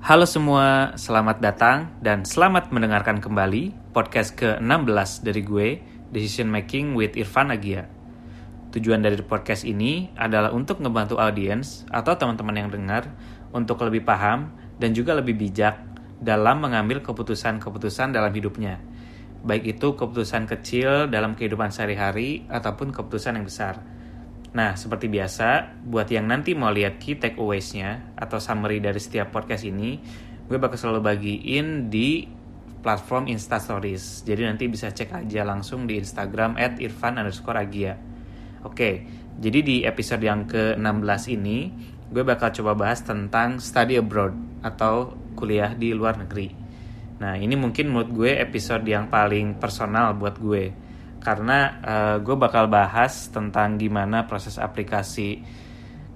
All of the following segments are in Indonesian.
Halo semua, selamat datang dan selamat mendengarkan kembali podcast ke-16 dari gue, Decision Making with Irfan Agia. Tujuan dari podcast ini adalah untuk ngebantu audiens atau teman-teman yang dengar untuk lebih paham dan juga lebih bijak dalam mengambil keputusan-keputusan dalam hidupnya. Baik itu keputusan kecil dalam kehidupan sehari-hari ataupun keputusan yang besar. Nah, seperti biasa, buat yang nanti mau lihat key takeaways-nya atau summary dari setiap podcast ini, gue bakal selalu bagiin di platform Instastories. Jadi nanti bisa cek aja langsung di Instagram at irfan underscore agia. Oke, jadi di episode yang ke-16 ini, gue bakal coba bahas tentang study abroad atau kuliah di luar negeri. Nah, ini mungkin menurut gue episode yang paling personal buat gue karena uh, eh, gue bakal bahas tentang gimana proses aplikasi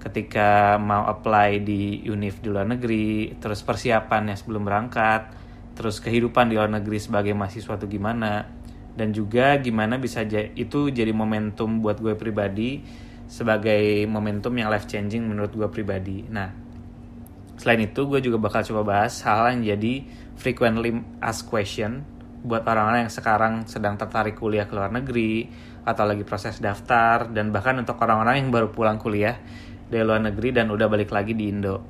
ketika mau apply di univ di luar negeri, terus persiapannya sebelum berangkat, terus kehidupan di luar negeri sebagai mahasiswa itu gimana, dan juga gimana bisa itu jadi momentum buat gue pribadi sebagai momentum yang life changing menurut gue pribadi. Nah, selain itu gue juga bakal coba bahas hal yang jadi frequently asked question buat orang-orang yang sekarang sedang tertarik kuliah ke luar negeri atau lagi proses daftar dan bahkan untuk orang-orang yang baru pulang kuliah dari luar negeri dan udah balik lagi di Indo.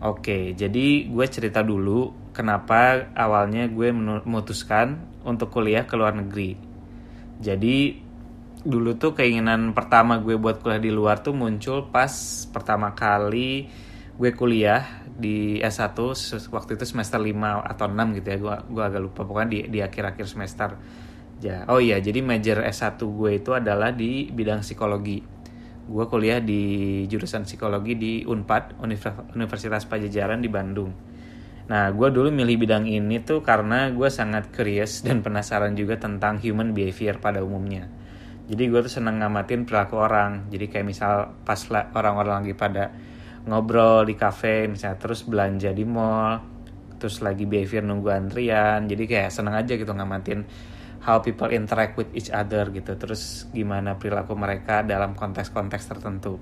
Oke, jadi gue cerita dulu kenapa awalnya gue memutuskan untuk kuliah ke luar negeri. Jadi dulu tuh keinginan pertama gue buat kuliah di luar tuh muncul pas pertama kali gue kuliah di S1 waktu itu semester 5 atau 6 gitu ya gue gua agak lupa. Pokoknya di di akhir-akhir semester. Ya oh iya jadi major S1 gue itu adalah di bidang psikologi. Gue kuliah di jurusan psikologi di Unpad Universitas Pajajaran di Bandung. Nah gue dulu milih bidang ini tuh karena gue sangat curious dan penasaran juga tentang human behavior pada umumnya. Jadi gue tuh seneng ngamatin perilaku orang. Jadi kayak misal pas orang-orang lagi pada ngobrol di cafe misalnya terus belanja di mall terus lagi behavior nunggu antrian. Jadi kayak seneng aja gitu ngamatin how people interact with each other gitu. Terus gimana perilaku mereka dalam konteks-konteks tertentu.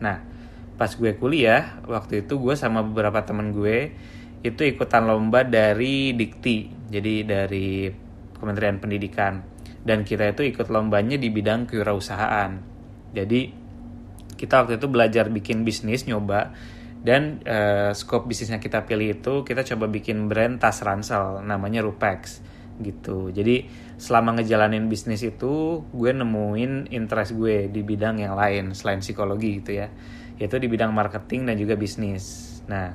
Nah pas gue kuliah waktu itu gue sama beberapa temen gue itu ikutan lomba dari Dikti jadi dari Kementerian Pendidikan. Dan kita itu ikut lombanya di bidang kewirausahaan. Jadi kita waktu itu belajar bikin bisnis nyoba. Dan uh, scope bisnisnya kita pilih itu kita coba bikin brand tas ransel namanya Rupex gitu. Jadi selama ngejalanin bisnis itu gue nemuin interest gue di bidang yang lain selain psikologi gitu ya. Yaitu di bidang marketing dan juga bisnis. Nah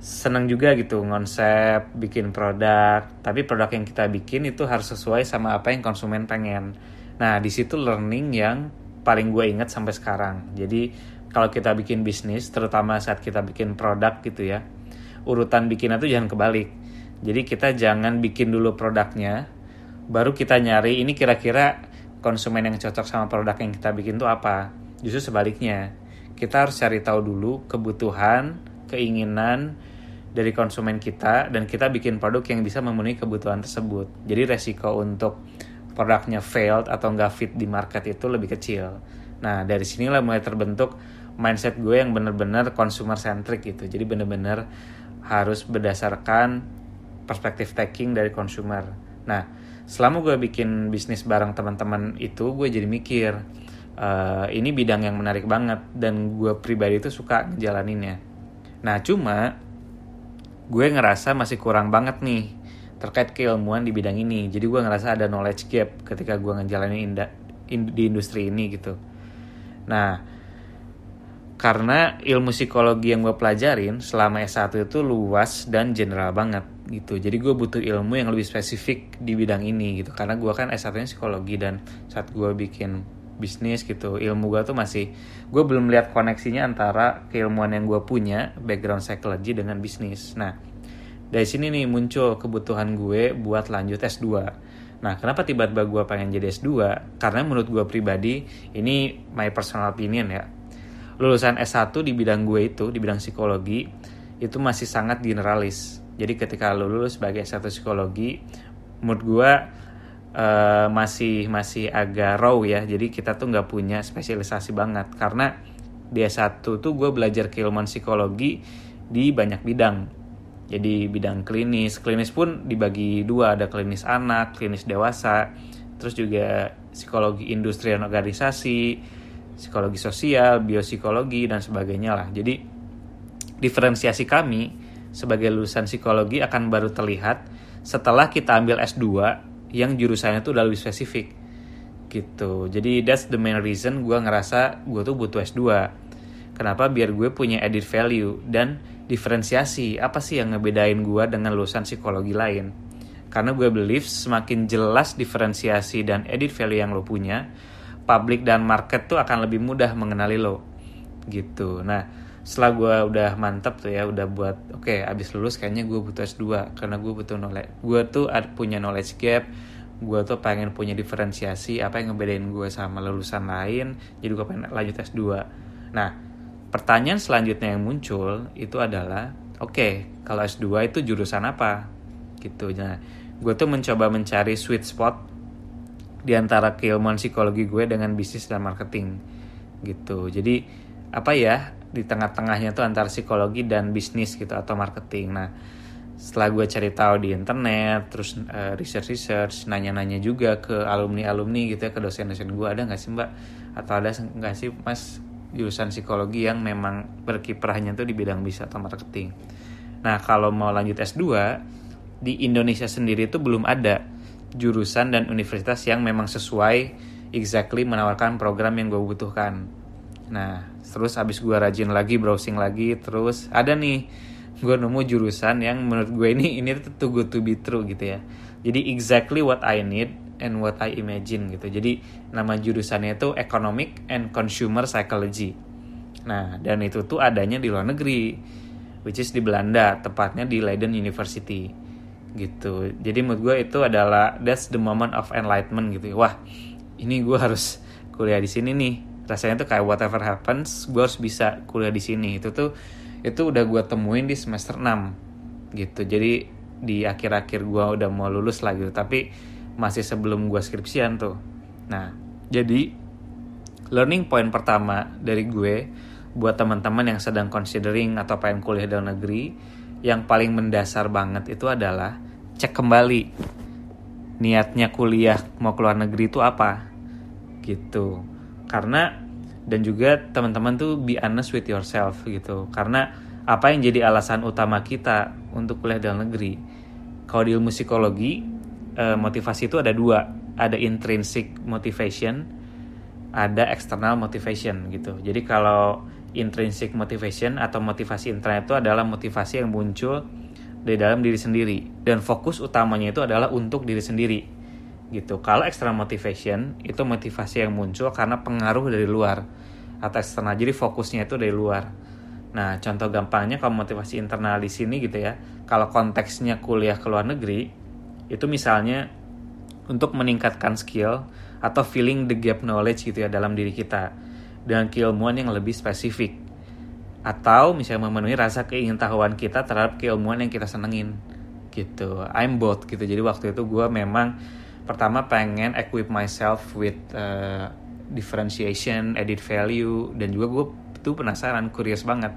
seneng juga gitu konsep bikin produk. Tapi produk yang kita bikin itu harus sesuai sama apa yang konsumen pengen. Nah di situ learning yang paling gue inget sampai sekarang. Jadi kalau kita bikin bisnis, terutama saat kita bikin produk gitu ya, urutan bikinnya tuh jangan kebalik. Jadi kita jangan bikin dulu produknya, baru kita nyari ini kira-kira konsumen yang cocok sama produk yang kita bikin tuh apa. Justru sebaliknya, kita harus cari tahu dulu kebutuhan, keinginan dari konsumen kita dan kita bikin produk yang bisa memenuhi kebutuhan tersebut. Jadi resiko untuk produknya failed atau nggak fit di market itu lebih kecil. Nah dari sinilah mulai terbentuk mindset gue yang bener-bener consumer centric gitu. Jadi bener-bener harus berdasarkan perspektif taking dari consumer. Nah selama gue bikin bisnis bareng teman-teman itu gue jadi mikir uh, ini bidang yang menarik banget dan gue pribadi itu suka ngejalaninnya. Nah cuma gue ngerasa masih kurang banget nih terkait keilmuan di bidang ini. Jadi gue ngerasa ada knowledge gap ketika gue ngejalanin inda, in, di industri ini gitu. Nah karena ilmu psikologi yang gue pelajarin selama S1 itu luas dan general banget gitu. Jadi gue butuh ilmu yang lebih spesifik di bidang ini gitu. Karena gue kan S1 nya psikologi dan saat gue bikin bisnis gitu ilmu gue tuh masih gue belum lihat koneksinya antara keilmuan yang gue punya background psikologi dengan bisnis. Nah dari sini nih muncul kebutuhan gue buat lanjut S2. Nah, kenapa tiba-tiba gue pengen jadi S2? Karena menurut gue pribadi, ini my personal opinion ya. Lulusan S1 di bidang gue itu, di bidang psikologi, itu masih sangat generalis. Jadi ketika lulus sebagai S1 psikologi, menurut gue uh, masih masih agak raw ya. Jadi kita tuh nggak punya spesialisasi banget. Karena di S1 tuh gue belajar keilmuan psikologi di banyak bidang. Jadi bidang klinis, klinis pun dibagi dua, ada klinis anak, klinis dewasa, terus juga psikologi industri dan organisasi, psikologi sosial, biopsikologi dan sebagainya lah. Jadi diferensiasi kami sebagai lulusan psikologi akan baru terlihat setelah kita ambil S2 yang jurusannya itu udah lebih spesifik. Gitu. Jadi that's the main reason gue ngerasa gue tuh butuh S2 kenapa? Biar gue punya added value. Dan diferensiasi. Apa sih yang ngebedain gue dengan lulusan psikologi lain? Karena gue believe semakin jelas diferensiasi dan added value yang lo punya public dan market tuh akan lebih mudah mengenali lo. Gitu. Nah setelah gue udah mantep tuh ya udah buat oke okay, abis lulus kayaknya gue butuh S2 karena gue butuh knowledge gue tuh punya knowledge gap gue tuh pengen punya diferensiasi apa yang ngebedain gue sama lulusan lain jadi gue pengen lanjut S2 nah pertanyaan selanjutnya yang muncul itu adalah oke okay, kalau S2 itu jurusan apa gitu nah gue tuh mencoba mencari sweet spot di antara keilmuan psikologi gue dengan bisnis dan marketing gitu jadi apa ya di tengah-tengahnya tuh antara psikologi dan bisnis gitu atau marketing. Nah, setelah gue cari tahu di internet, terus uh, research-research, nanya-nanya juga ke alumni-alumni gitu ya, ke dosen-dosen gue ada nggak sih mbak? Atau ada nggak sih mas jurusan psikologi yang memang berkiprahnya tuh di bidang bisnis atau marketing? Nah, kalau mau lanjut S2, di Indonesia sendiri itu belum ada jurusan dan universitas yang memang sesuai exactly menawarkan program yang gue butuhkan. Nah, terus habis gue rajin lagi browsing lagi terus ada nih gue nemu jurusan yang menurut gue ini ini tuh to be true gitu ya jadi exactly what I need and what I imagine gitu. Jadi nama jurusannya itu economic and consumer psychology. Nah dan itu tuh adanya di luar negeri which is di Belanda tepatnya di Leiden University gitu. Jadi menurut gue itu adalah that's the moment of enlightenment gitu. Wah ini gue harus kuliah di sini nih. Rasanya tuh kayak whatever happens gue harus bisa kuliah di sini. Itu tuh itu udah gue temuin di semester 6 gitu. Jadi di akhir-akhir gue udah mau lulus lah gitu. Tapi masih sebelum gue skripsian tuh. Nah jadi learning point pertama dari gue buat teman-teman yang sedang considering atau pengen kuliah dalam negeri yang paling mendasar banget itu adalah cek kembali niatnya kuliah mau keluar negeri itu apa gitu. Karena dan juga teman-teman tuh be honest with yourself gitu. Karena apa yang jadi alasan utama kita untuk kuliah dalam negeri? Kalau di ilmu psikologi eh, motivasi itu ada dua ada intrinsic motivation ada external motivation gitu jadi kalau intrinsic motivation atau motivasi internal itu adalah motivasi yang muncul dari dalam diri sendiri dan fokus utamanya itu adalah untuk diri sendiri gitu. Kalau external motivation itu motivasi yang muncul karena pengaruh dari luar atau eksternal. Jadi fokusnya itu dari luar. Nah, contoh gampangnya kalau motivasi internal di sini gitu ya. Kalau konteksnya kuliah ke luar negeri, itu misalnya untuk meningkatkan skill atau filling the gap knowledge gitu ya dalam diri kita dengan keilmuan yang lebih spesifik atau misalnya memenuhi rasa keingintahuan kita terhadap keilmuan yang kita senengin gitu I'm both gitu jadi waktu itu gue memang pertama pengen equip myself with uh, differentiation, edit value dan juga gue tuh penasaran, curious banget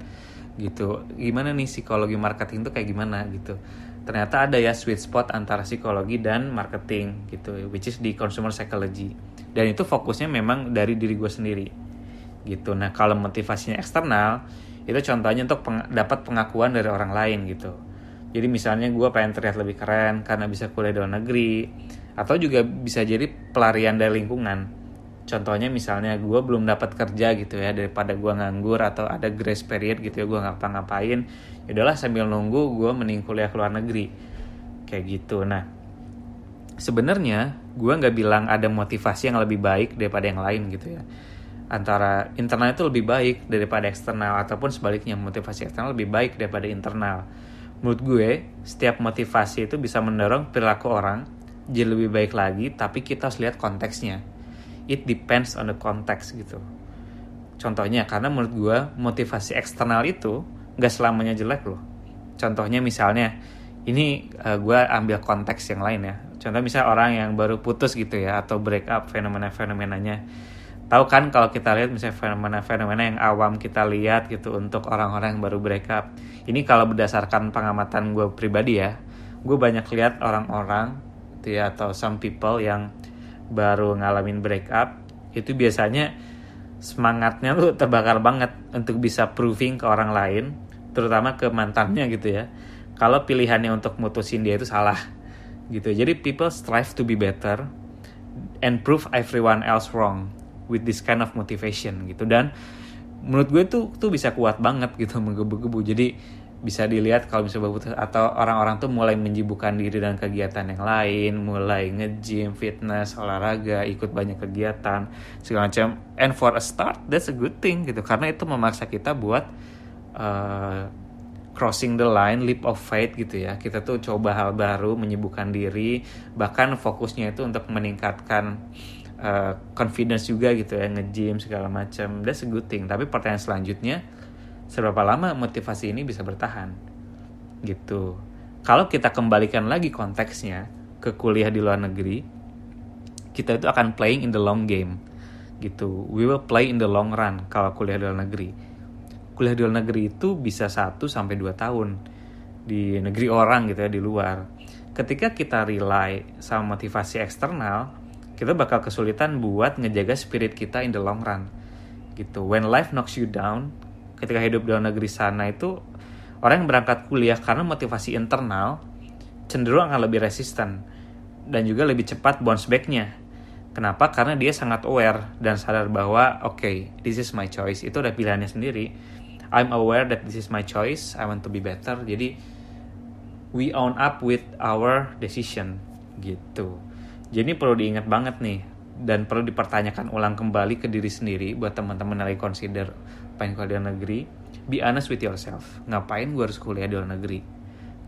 gitu. Gimana nih psikologi marketing tuh kayak gimana gitu. Ternyata ada ya sweet spot antara psikologi dan marketing gitu, which is di consumer psychology. Dan itu fokusnya memang dari diri gue sendiri gitu. Nah kalau motivasinya eksternal itu contohnya untuk peng dapat pengakuan dari orang lain gitu. Jadi misalnya gue pengen terlihat lebih keren karena bisa kuliah di luar negeri, atau juga bisa jadi pelarian dari lingkungan contohnya misalnya gue belum dapat kerja gitu ya daripada gue nganggur atau ada grace period gitu ya gue ngapa-ngapain ya udahlah sambil nunggu gue mending kuliah ke luar negeri. Kayak gitu. Nah sebenarnya gue nggak bilang ada motivasi yang lebih baik daripada yang lain gitu ya. Antara internal itu lebih baik daripada eksternal ataupun sebaliknya motivasi eksternal lebih baik daripada internal. Menurut gue setiap motivasi itu bisa mendorong perilaku orang jadi lebih baik lagi tapi kita harus lihat konteksnya it depends on the context gitu. Contohnya karena menurut gue motivasi eksternal itu nggak selamanya jelek loh. Contohnya misalnya ini uh, eh, gue ambil konteks yang lain ya. Contoh misalnya orang yang baru putus gitu ya atau break up fenomena-fenomenanya. Tahu kan kalau kita lihat misalnya fenomena-fenomena yang awam kita lihat gitu untuk orang-orang yang baru break up. Ini kalau berdasarkan pengamatan gue pribadi ya gue banyak lihat orang-orang gitu ya atau some people yang baru ngalamin breakup itu biasanya semangatnya tuh terbakar banget untuk bisa proving ke orang lain terutama ke mantannya gitu ya. Kalau pilihannya untuk mutusin dia itu salah gitu. Jadi people strive to be better and prove everyone else wrong with this kind of motivation gitu. Dan menurut gue tuh tuh bisa kuat banget gitu menggebu-gebu. Jadi bisa dilihat kalau misalnya putus atau orang-orang tuh mulai menjibukkan diri dengan kegiatan yang lain, mulai nge-gym, fitness, olahraga, ikut banyak kegiatan segala macam. And for a start, that's a good thing gitu karena itu memaksa kita buat uh, crossing the line, leap of faith gitu ya. Kita tuh coba hal baru, menyibukkan diri, bahkan fokusnya itu untuk meningkatkan uh, confidence juga gitu ya, nge-gym segala macam. That's a good thing. Tapi pertanyaan selanjutnya seberapa lama motivasi ini bisa bertahan? Gitu. Kalau kita kembalikan lagi konteksnya ke kuliah di luar negeri kita itu akan playing in the long game. Gitu. We will play in the long run kalau kuliah di luar negeri. Kuliah di luar negeri itu bisa 1 sampai 2 tahun di negeri orang gitu ya di luar. Ketika kita rely sama motivasi eksternal kita bakal kesulitan buat ngejaga spirit kita in the long run. Gitu. When life knocks you down ketika hidup di luar negeri sana itu orang yang berangkat kuliah karena motivasi internal cenderung akan lebih resisten dan juga lebih cepat bounce back-nya. Kenapa? Karena dia sangat aware dan sadar bahwa oke, okay, this is my choice. Itu udah pilihannya sendiri. I'm aware that this is my choice. I want to be better. Jadi we own up with our decision gitu. Jadi perlu diingat banget nih dan perlu dipertanyakan ulang kembali ke diri sendiri buat teman-teman yang lagi consider pengen kuliah di luar negeri? Be honest with yourself. Ngapain gue harus kuliah di luar negeri?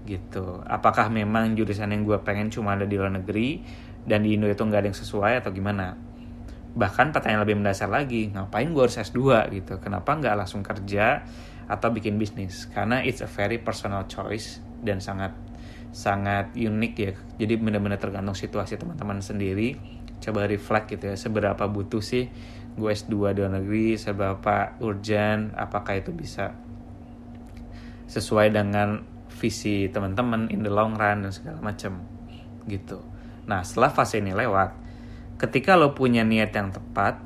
Gitu. Apakah memang jurusan yang gue pengen cuma ada di luar negeri dan di Indo itu nggak ada yang sesuai atau gimana? Bahkan pertanyaan lebih mendasar lagi ngapain gue harus S2 gitu? Kenapa nggak langsung kerja atau bikin bisnis? Karena it's a very personal choice dan sangat sangat unik ya. Jadi benar-benar tergantung situasi teman-teman sendiri. Coba reflect gitu ya seberapa butuh sih gue S2 di luar negeri seberapa urgent apakah itu bisa sesuai dengan visi teman-teman in the long run dan segala macam gitu. Nah setelah fase ini lewat ketika lo punya niat yang tepat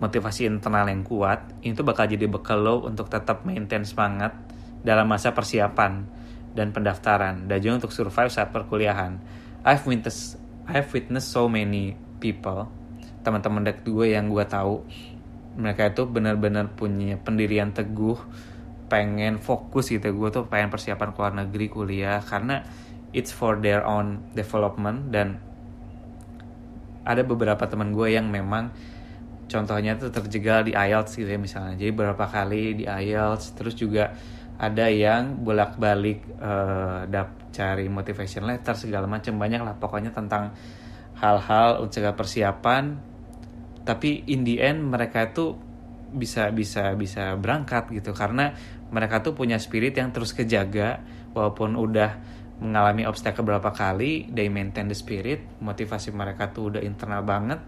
motivasi internal yang kuat itu bakal jadi bekal lo untuk tetap maintain semangat dalam masa persiapan dan pendaftaran. Dan juga untuk survive saat perkuliahan. I've witnessed I've witnessed so many people teman-teman dek gue yang gue tahu mereka itu benar-benar punya pendirian teguh pengen fokus gitu. Gue tuh pengen persiapan ke luar negeri kuliah karena it's for their own development. Dan ada beberapa teman gue yang memang contohnya tuh terjegal di IELTS gitu ya misalnya. Jadi beberapa kali di IELTS terus juga ada yang bolak-balik uh, dap cari motivation letter segala macam banyak lah pokoknya tentang hal-hal untuk persiapan tapi in the end mereka itu bisa bisa bisa berangkat gitu. Karena mereka tuh punya spirit yang terus kejaga. Walaupun udah mengalami obstacle beberapa kali they maintain the spirit. Motivasi mereka tuh udah internal banget.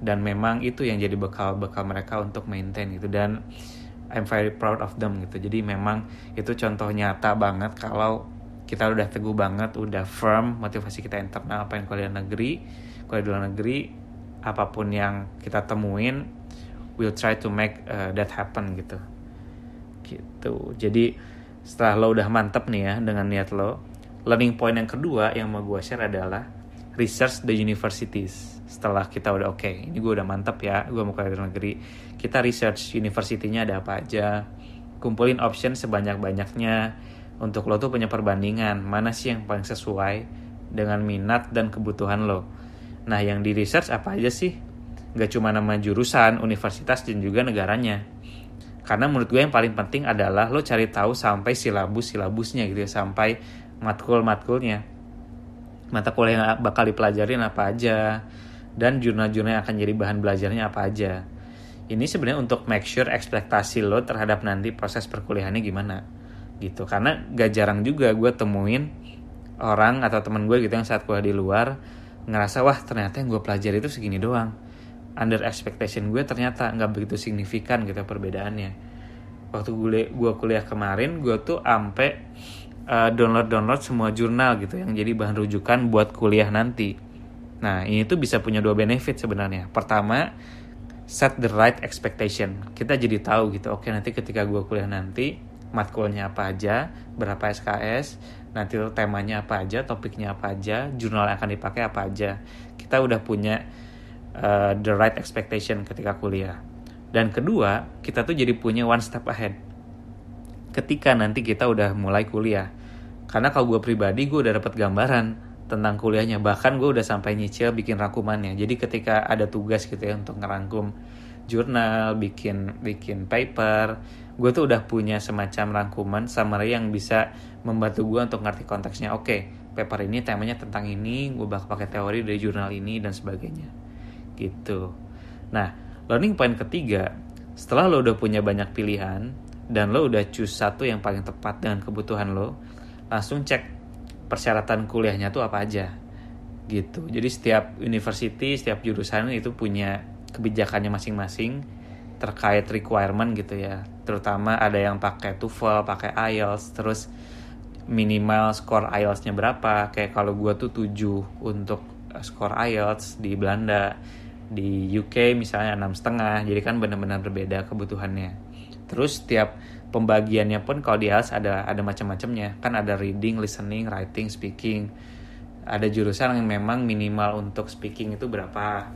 Dan memang itu yang jadi bekal bekal mereka untuk maintain gitu. Dan I'm very proud of them gitu. Jadi memang itu contoh nyata banget kalau kita udah teguh banget udah firm motivasi kita internal apa yang kuliah negeri kuliah luar negeri apa pun yang kita temuin we'll try to make uh, that happen gitu. Gitu. Jadi setelah lo udah mantep nih ya dengan niat lo learning point yang kedua yang mau gue share adalah research the universities. Setelah kita udah oke okay, ini gue udah mantep ya gue mau di luar negeri kita research universitinya ada apa aja kumpulin option sebanyak-banyaknya. Untuk lo tuh punya perbandingan mana sih yang paling sesuai dengan minat dan kebutuhan lo. Nah yang di research apa aja sih? Gak cuma nama jurusan, universitas dan juga negaranya. Karena menurut gue yang paling penting adalah lo cari tahu sampai silabus-silabusnya gitu ya, sampai matkul-matkulnya. Mata kuliah yang bakal dipelajarin apa aja, dan jurnal-jurnal yang akan jadi bahan belajarnya apa aja. Ini sebenarnya untuk make sure ekspektasi lo terhadap nanti proses perkuliahannya gimana gitu karena gak jarang juga gue temuin orang atau temen gue gitu yang saat gue di luar ngerasa wah ternyata yang gue pelajari itu segini doang. Under expectation gue ternyata nggak begitu signifikan gitu perbedaannya. Waktu gue gua kuliah kemarin gue tuh ampe uh, download download semua jurnal gitu yang jadi bahan rujukan buat kuliah nanti. Nah ini tuh bisa punya dua benefit sebenarnya. Pertama set the right expectation. Kita jadi tahu gitu oke nanti ketika gue kuliah nanti matkulnya apa aja berapa SKS nanti temanya apa aja topiknya apa aja jurnal yang akan dipakai apa aja. Kita udah punya uh, the right expectation ketika kuliah. Dan kedua kita tuh jadi punya one step ahead. Ketika nanti kita udah mulai kuliah. Karena kalau gue pribadi gue udah dapat gambaran tentang kuliahnya. Bahkan gue udah sampai nyicil bikin rangkumannya jadi ketika ada tugas gitu ya untuk ngerangkum jurnal bikin bikin paper gue tuh udah punya semacam rangkuman summary yang bisa membantu gue untuk ngerti konteksnya. Oke okay, paper ini temanya tentang ini gue bakal pakai teori dari jurnal ini dan sebagainya. Gitu. Nah learning point ketiga setelah lo udah punya banyak pilihan dan lo udah choose satu yang paling tepat dengan kebutuhan lo langsung cek persyaratan kuliahnya tuh apa aja. Gitu. Jadi setiap university setiap jurusan itu punya kebijakannya masing-masing terkait requirement gitu ya. Terutama ada yang pakai TOEFL pakai IELTS terus minimal skor IELTS-nya berapa kayak kalau gue tuh 7 untuk eh, skor IELTS di Belanda di UK misalnya enam setengah jadi kan benar-benar berbeda kebutuhannya terus setiap pembagiannya pun kalau di ALS ada ada macam-macamnya kan ada reading, listening, writing, speaking. Ada jurusan yang memang minimal untuk speaking itu berapa,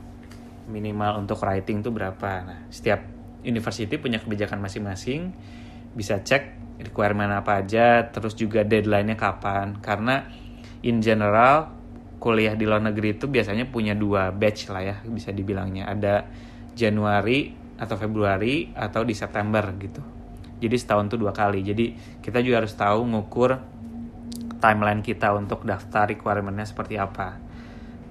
minimal untuk writing itu berapa. Nah, setiap university punya kebijakan masing-masing. Bisa cek requirement apa aja, terus juga deadline-nya kapan. Karena in general kuliah di luar negeri itu biasanya punya dua batch lah ya, bisa dibilangnya. Ada Januari atau Februari atau di September gitu jadi setahun tuh dua kali jadi kita juga harus tahu ngukur timeline kita untuk daftar requirementnya seperti apa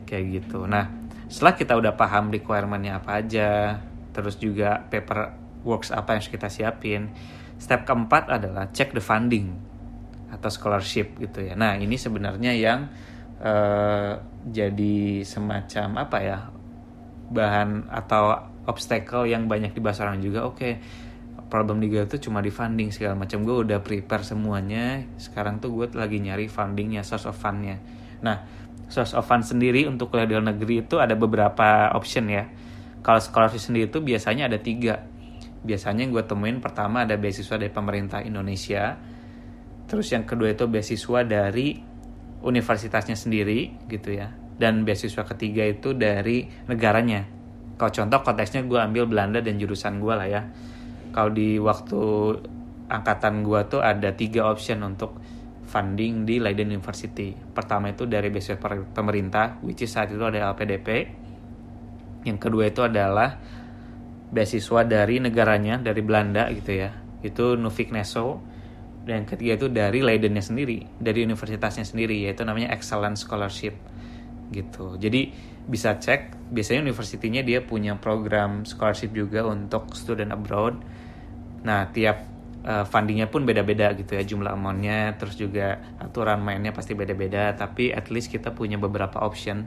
kayak gitu nah setelah kita udah paham requirementnya apa aja terus juga paper works apa yang harus kita siapin step keempat adalah check the funding atau scholarship gitu ya. Nah ini sebenarnya yang uh, jadi semacam apa ya bahan atau obstacle yang banyak dibahas orang juga. Oke okay, problem di gue tuh cuma di funding segala macam. Gue udah prepare semuanya. Sekarang tuh gue lagi nyari fundingnya source of fundnya. Nah source of fund sendiri untuk kuliah di luar negeri itu ada beberapa option ya. Kalau scholarship sendiri itu biasanya ada tiga biasanya gue temuin pertama ada beasiswa dari pemerintah Indonesia terus yang kedua itu beasiswa dari universitasnya sendiri gitu ya dan beasiswa ketiga itu dari negaranya kalau contoh konteksnya gue ambil Belanda dan jurusan gue lah ya kalau di waktu angkatan gua tuh ada tiga option untuk funding di Leiden University. Pertama itu dari beasiswa pemerintah, which is saat itu ada LPDP. Yang kedua itu adalah beasiswa dari negaranya, dari Belanda gitu ya. Itu Nufik Neso. Dan ketiga itu dari Leidennya sendiri, dari universitasnya sendiri, yaitu namanya Excellent Scholarship gitu. Jadi bisa cek, biasanya universitinya dia punya program scholarship juga untuk student abroad Nah, tiap uh, fundingnya pun beda-beda gitu ya jumlah amountnya, terus juga aturan mainnya pasti beda-beda. Tapi at least kita punya beberapa option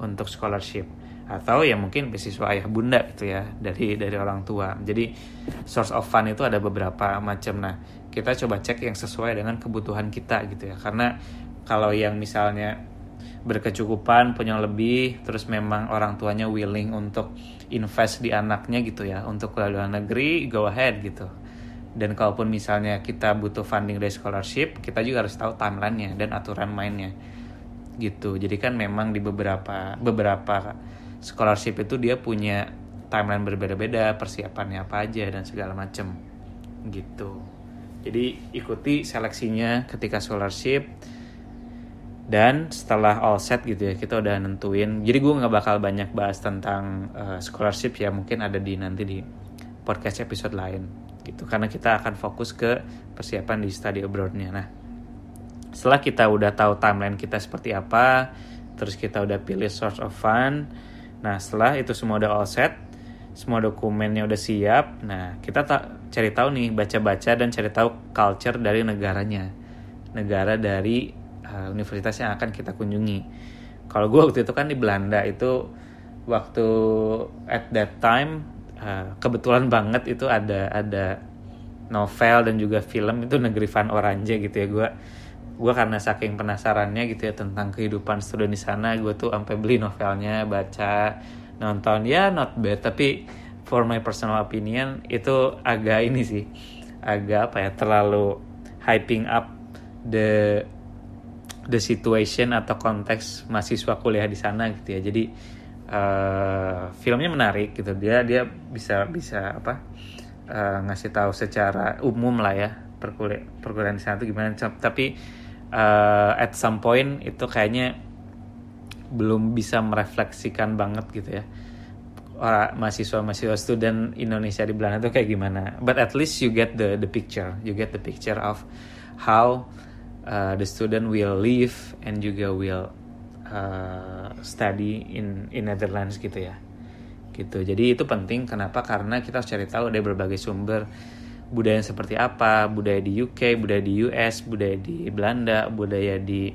untuk scholarship atau ya mungkin beasiswa ayah bunda gitu ya dari dari orang tua. Jadi source of fund itu ada beberapa macam. Nah, kita coba cek yang sesuai dengan kebutuhan kita gitu ya. Karena kalau yang misalnya berkecukupan punya lebih terus memang orang tuanya willing untuk invest di anaknya gitu ya untuk kuliah luar negeri go ahead gitu dan kalaupun misalnya kita butuh funding dari scholarship kita juga harus tahu timelinenya dan aturan mainnya gitu jadi kan memang di beberapa beberapa scholarship itu dia punya timeline berbeda-beda persiapannya apa aja dan segala macem. Gitu. Jadi ikuti seleksinya ketika scholarship. Dan setelah all set gitu ya kita udah nentuin. Jadi gue nggak bakal banyak bahas tentang uh, scholarship. Ya mungkin ada di nanti di podcast episode lain. Gitu. Karena kita akan fokus ke persiapan di study abroadnya. Nah setelah kita udah tahu timeline kita seperti apa terus kita udah pilih source of fund nah setelah itu semua udah all set semua dokumennya udah siap nah kita tak cari tahu nih baca-baca dan cari tahu culture dari negaranya negara dari uh, universitas yang akan kita kunjungi. Kalau gue waktu itu kan di Belanda itu waktu at that time uh, kebetulan banget itu ada ada novel dan juga film itu negeri Van Orange gitu ya gue gue karena saking penasarannya gitu ya tentang kehidupan student di sana gue tuh sampai beli novelnya baca nonton. Ya not bad. Tapi for my personal opinion itu agak ini sih agak apa ya terlalu hyping up the the situation atau konteks mahasiswa kuliah di sana gitu ya. Jadi uh, filmnya menarik gitu. Dia dia bisa bisa apa uh, ngasih tahu secara umum lah ya perkuliah perkuliahan di sana itu gimana. Tapi uh, at some point itu kayaknya belum bisa merefleksikan banget gitu ya. Orang mahasiswa mahasiswa student Indonesia di Belanda itu kayak gimana. But at least you get the the picture. You get the picture of how uh, the student will live and juga will uh, study in in Netherlands gitu ya. Gitu. Jadi itu penting. Kenapa? Karena kita harus cari tahu ada berbagai sumber budaya seperti apa, budaya di UK, budaya di US, budaya di Belanda, budaya di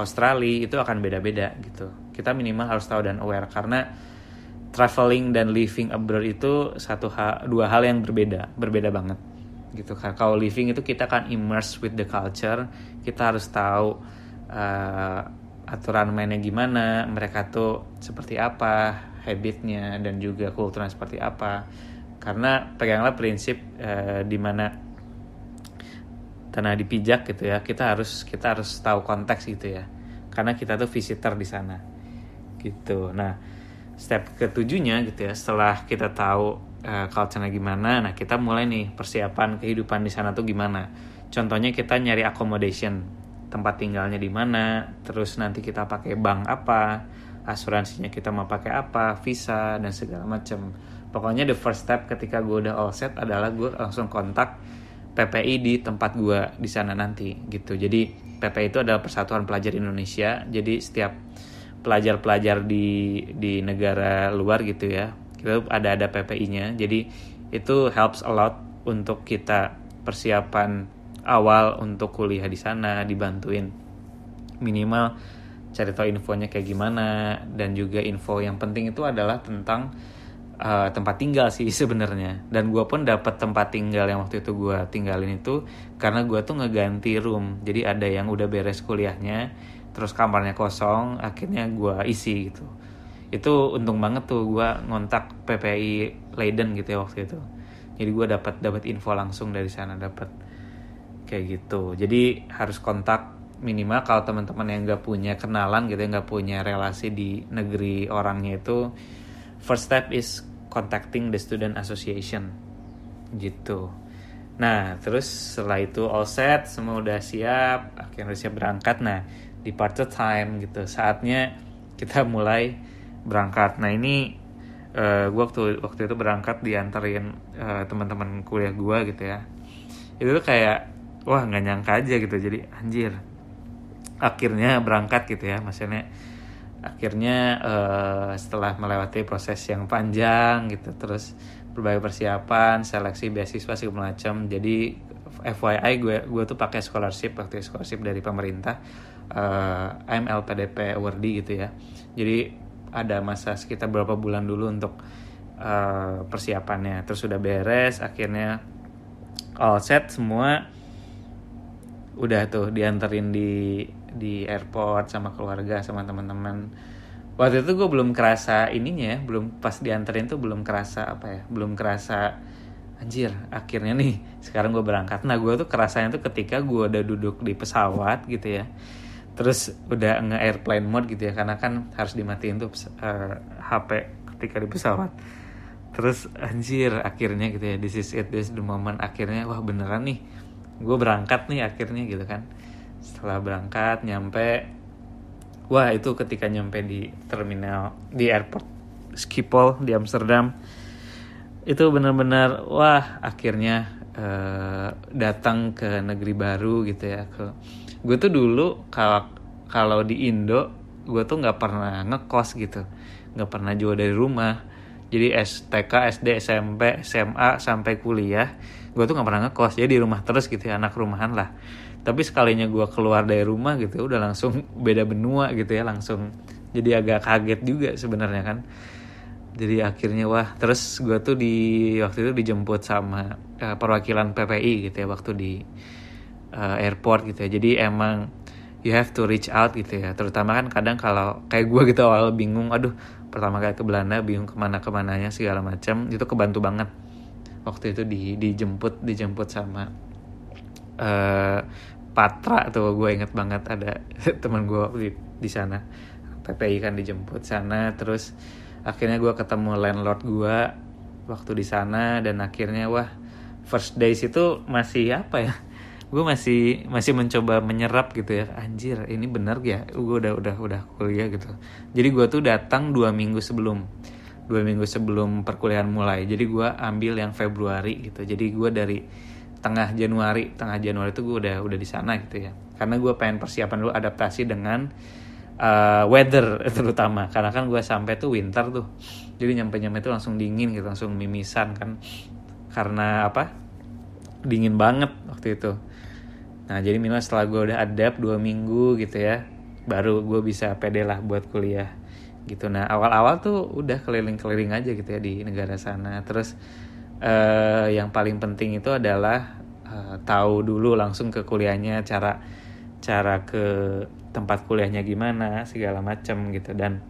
Australia itu akan beda-beda gitu. Kita minimal harus tahu dan aware karena traveling dan living abroad itu satu hal, dua hal yang berbeda, berbeda banget gitu. Kalau living itu kita akan immerse with the culture, kita harus tahu uh, aturan mainnya gimana, mereka tuh seperti apa, habitnya dan juga kulturnya seperti apa karena peganglah prinsip uh, di mana tanah dipijak gitu ya kita harus kita harus tahu konteks gitu ya. Karena kita tuh visitor di sana. Gitu. Nah step ketujuhnya gitu ya setelah kita tahu uh, culture-nya gimana nah kita mulai nih persiapan kehidupan di sana tuh gimana. Contohnya kita nyari accommodation. Tempat tinggalnya di mana terus nanti kita pakai bank apa asuransinya kita mau pakai apa visa dan segala macam pokoknya the first step ketika gue udah all set adalah gue langsung kontak PPI di tempat gue di sana nanti gitu. Jadi PPI itu adalah Persatuan Pelajar Indonesia. Jadi setiap pelajar-pelajar di di negara luar gitu ya kita ada ada PPI-nya jadi itu helps a lot untuk kita persiapan awal untuk kuliah di sana dibantuin minimal cari tahu infonya kayak gimana dan juga info yang penting itu adalah tentang uh, tempat tinggal sih sebenarnya. Dan gue pun dapat tempat tinggal yang waktu itu gue tinggalin itu karena gue tuh ngeganti room. Jadi ada yang udah beres kuliahnya terus kamarnya kosong akhirnya gue isi gitu. Itu untung banget tuh gue ngontak PPI Leiden gitu ya waktu itu. Jadi gue dapat dapat info langsung dari sana dapat kayak gitu. Jadi harus kontak minimal kalau teman-teman yang nggak punya kenalan gitu ya nggak punya relasi di negeri orangnya itu first step is contacting the student association. Gitu. Nah terus setelah itu all set semua udah siap akhirnya siap berangkat. Nah di part time gitu. Saatnya kita mulai berangkat. Nah ini uh, eh, gue waktu waktu itu berangkat diantarin uh, teman-teman kuliah gue gitu ya. Itu tuh kayak wah nggak nyangka aja gitu. Jadi anjir akhirnya berangkat gitu ya. Maksudnya akhirnya uh, setelah melewati proses yang panjang gitu terus berbagai persiapan seleksi beasiswa segala macam jadi FYI gue gue tuh pakai scholarship waktu scholarship dari pemerintah uh, eh, AMLPDP awardee gitu ya. Jadi ada masa sekitar berapa bulan dulu untuk uh, persiapannya. Terus sudah beres akhirnya all set semua. Udah tuh dianterin di di airport sama keluarga sama teman-teman. Waktu itu gue belum kerasa ininya ya belum pas dianterin tuh belum kerasa apa ya belum kerasa anjir akhirnya nih sekarang gue berangkat. Nah gue tuh kerasanya tuh ketika gue udah duduk di pesawat gitu ya terus udah nge airplane mode gitu ya karena kan harus dimatiin tuh uh, eh, HP ketika di pesawat. Terus anjir akhirnya gitu ya this is it this is the moment. Akhirnya wah beneran nih gue berangkat nih akhirnya gitu kan setelah berangkat nyampe. Wah itu ketika nyampe di terminal di airport Schiphol di Amsterdam. Itu benar-benar wah akhirnya uh, datang ke negeri baru gitu ya. Ke gue tuh dulu kalau kalau di Indo gue tuh nggak pernah ngekos gitu. Nggak pernah jauh dari rumah. Jadi STK SD SMP SMA sampai kuliah gue tuh nggak pernah ngekos. Jadi di rumah terus gitu ya anak rumahan lah tapi sekalinya gue keluar dari rumah gitu udah langsung beda benua gitu ya langsung jadi agak kaget juga sebenarnya kan. Jadi akhirnya wah terus gue tuh di waktu itu dijemput sama uh, perwakilan PPI gitu ya waktu di uh, airport gitu ya. Jadi emang you have to reach out gitu ya. Terutama kan kadang kalau kayak gue gitu awal bingung aduh pertama kali ke Belanda bingung ke mana ke mananya segala macam. Itu kebantu banget. Waktu itu di dijemput dijemput sama uh, Patra tuh gue inget banget ada teman gue di di sana. PPI kan dijemput sana terus akhirnya gue ketemu landlord gue waktu di sana dan akhirnya wah first days itu masih apa ya? Gue masih masih mencoba menyerap gitu ya. Anjir ini bener ya? Gue udah udah udah kuliah gitu. Jadi gue tuh datang dua minggu sebelum dua minggu sebelum perkuliahan mulai. Jadi gue ambil yang Februari gitu. Jadi gue dari tengah Januari tengah Januari itu gue udah udah di sana gitu ya. Karena gue pengen persiapan dulu adaptasi dengan uh, weather terutama. Karena kan gue sampai tuh winter tuh. Jadi nyampe nyampe tuh langsung dingin gitu langsung mimisan kan. Karena apa? Dingin banget waktu itu. Nah jadi minimal setelah gue udah adapt dua minggu gitu ya, baru gue bisa pede lah buat kuliah gitu. Nah awal-awal tuh udah keliling-keliling aja gitu ya di negara sana. Terus uh, yang paling penting itu adalah uh, tahu dulu langsung ke kuliahnya, cara cara ke tempat kuliahnya gimana segala macam gitu. Dan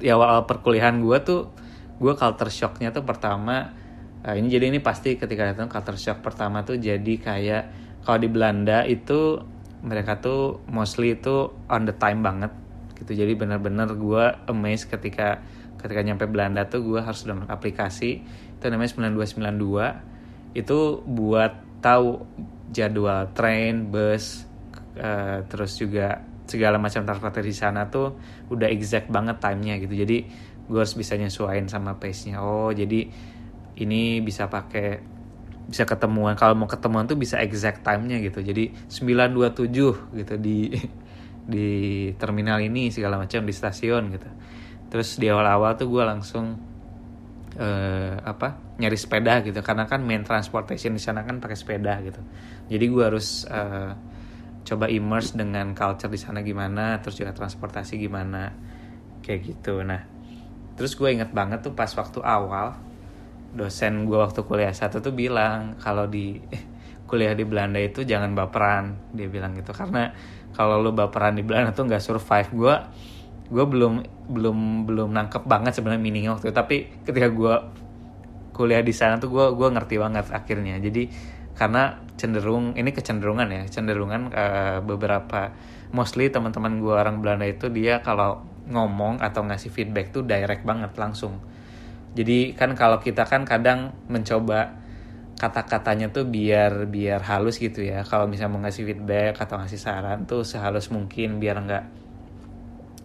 ya awal perkuliahan gue tuh gue culture shocknya tuh pertama uh, ini jadi ini pasti ketika datang culture shock pertama tuh jadi kayak kalau di Belanda itu mereka tuh mostly itu on the time banget gitu. Jadi benar-benar gue amazed ketika ketika nyampe Belanda tuh gue harus download aplikasi itu namanya 9292 itu buat tahu jadwal train bus uh, terus juga segala macam transportasi di sana tuh udah exact banget timenya gitu. Jadi gue harus bisa nyesuaiin sama pace nya oh jadi ini bisa pakai bisa ketemuan. Kalau mau ketemuan tuh bisa exact time-nya gitu. Jadi 927 gitu di di terminal ini segala macam di stasiun gitu. Terus di awal-awal tuh gue langsung uh, apa nyari sepeda gitu. Karena kan main transportation di sana kan pakai sepeda gitu. Jadi gue harus uh, coba immerse dengan culture di sana gimana terus juga transportasi gimana. Kayak gitu. Nah terus gue inget banget tuh pas waktu awal dosen gue waktu kuliah satu tuh bilang kalau di kuliah di Belanda itu jangan baperan. Dia bilang gitu. Karena kalau lo baperan di Belanda tuh nggak survive. Gue gue belum belum belum nangkep banget sebenarnya meaningnya waktu itu. Tapi ketika gue kuliah di sana tuh gue gue ngerti banget akhirnya. Jadi karena cenderung ini kecenderungan ya cenderungan uh, beberapa mostly teman-teman gue orang Belanda itu dia kalau ngomong atau ngasih feedback tuh direct banget langsung. Jadi kan kalau kita kan kadang mencoba kata-katanya tuh biar biar halus gitu ya. Kalau misalnya mau ngasih feedback atau ngasih saran tuh sehalus mungkin biar enggak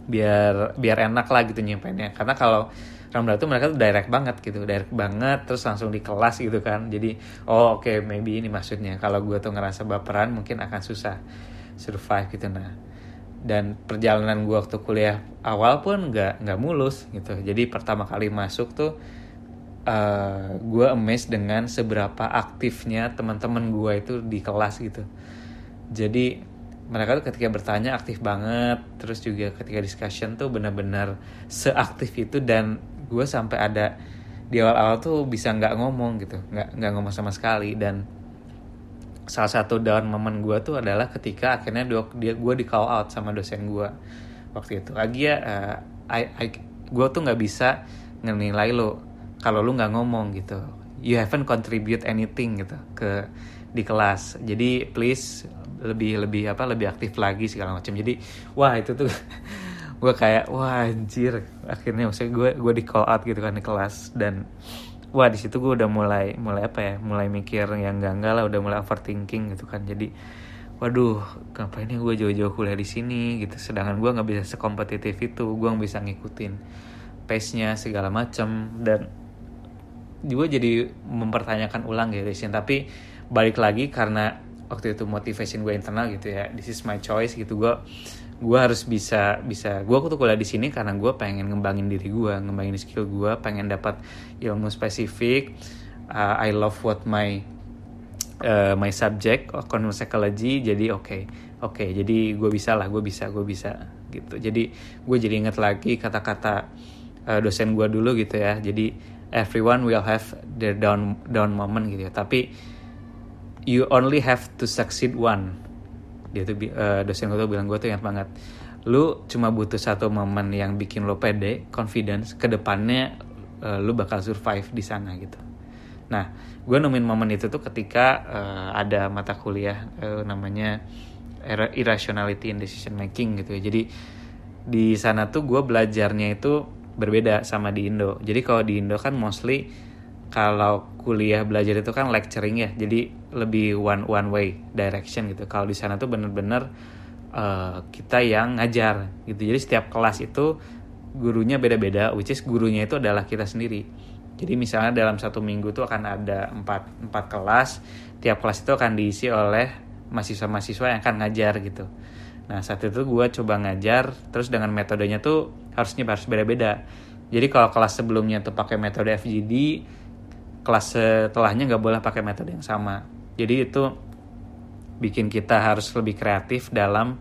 biar biar enak lah gitu nyampainya karena kalau Ramdal tuh mereka tuh direct banget gitu direct banget terus langsung di kelas gitu kan. Jadi oh oke okay, maybe ini maksudnya. Kalau gue tuh ngerasa baperan mungkin akan susah survive gitu nah. Dan perjalanan gue waktu kuliah awal pun nggak nggak mulus gitu. Jadi pertama kali masuk tuh uh, eh, gue amazed dengan seberapa aktifnya teman-teman gue itu di kelas gitu. Jadi mereka tuh ketika bertanya aktif banget terus juga ketika discussion tuh benar-benar seaktif itu dan gue sampai ada di awal-awal tuh bisa nggak ngomong gitu nggak nggak ngomong sama sekali dan salah satu down momen gue tuh adalah ketika akhirnya dia gue di call out sama dosen gue waktu itu. Lagi ya uh, I, gue tuh nggak bisa ngenilai lo kalau lu nggak ngomong gitu. You haven't contribute anything gitu ke di kelas. Jadi please lebih lebih apa lebih aktif lagi segala macam. Jadi wah itu tuh gue kayak wah anjir. Akhirnya maksudnya gue gue di call out gitu kan di kelas. Dan wah di situ gue udah mulai mulai apa ya mulai mikir yang enggak enggak lah udah mulai overthinking gitu kan. Jadi waduh ngapain ya gue jauh-jauh kuliah di sini? Gitu. Sedangkan gue nggak bisa sekompetitif itu gue nggak bisa ngikutin pace nya segala macam. Dan gue jadi mempertanyakan ulang gitu sih tapi balik lagi karena waktu itu motivation gue internal gitu ya. This is my choice gitu. Gue gue harus bisa bisa. Gue tuh kuliah di sini karena gue pengen ngembangin diri gue ngembangin skill gue pengen dapat ilmu spesifik. Uh, I love what my uh, my subject economic psychology. Jadi oke okay, oke okay, jadi gue bisa lah gue bisa gue bisa gitu. Jadi gue jadi inget lagi kata-kata uh, dosen gue dulu gitu ya. Jadi everyone will have their down down moment gitu ya. Tapi you only have to succeed one. Dia tuh uh, dosen gue tuh bilang gue tuh ingat banget. Lu cuma butuh satu momen yang bikin lo pede confidence ke depannya uh, lu bakal survive di sana gitu. Nah gue nemuin momen itu tuh ketika uh, ada mata kuliah uh, namanya irrationality in decision making gitu ya. Jadi di sana tuh gue belajarnya itu berbeda sama di Indo. Jadi kalau di Indo kan mostly kalau kuliah belajar itu kan lecturing ya. Jadi lebih one one way direction gitu. Kalau di sana tuh bener-bener uh, kita yang ngajar gitu. Jadi setiap kelas itu gurunya beda-beda which is gurunya itu adalah kita sendiri. Jadi misalnya dalam satu minggu tuh akan ada empat, empat kelas. Tiap kelas itu akan diisi oleh mahasiswa-mahasiswa yang akan ngajar gitu. Nah saat itu gue coba ngajar terus dengan metodenya tuh harusnya harus beda-beda. Jadi kalau kelas sebelumnya tuh pakai metode FGD kelas setelahnya nggak boleh pakai metode yang sama jadi itu bikin kita harus lebih kreatif dalam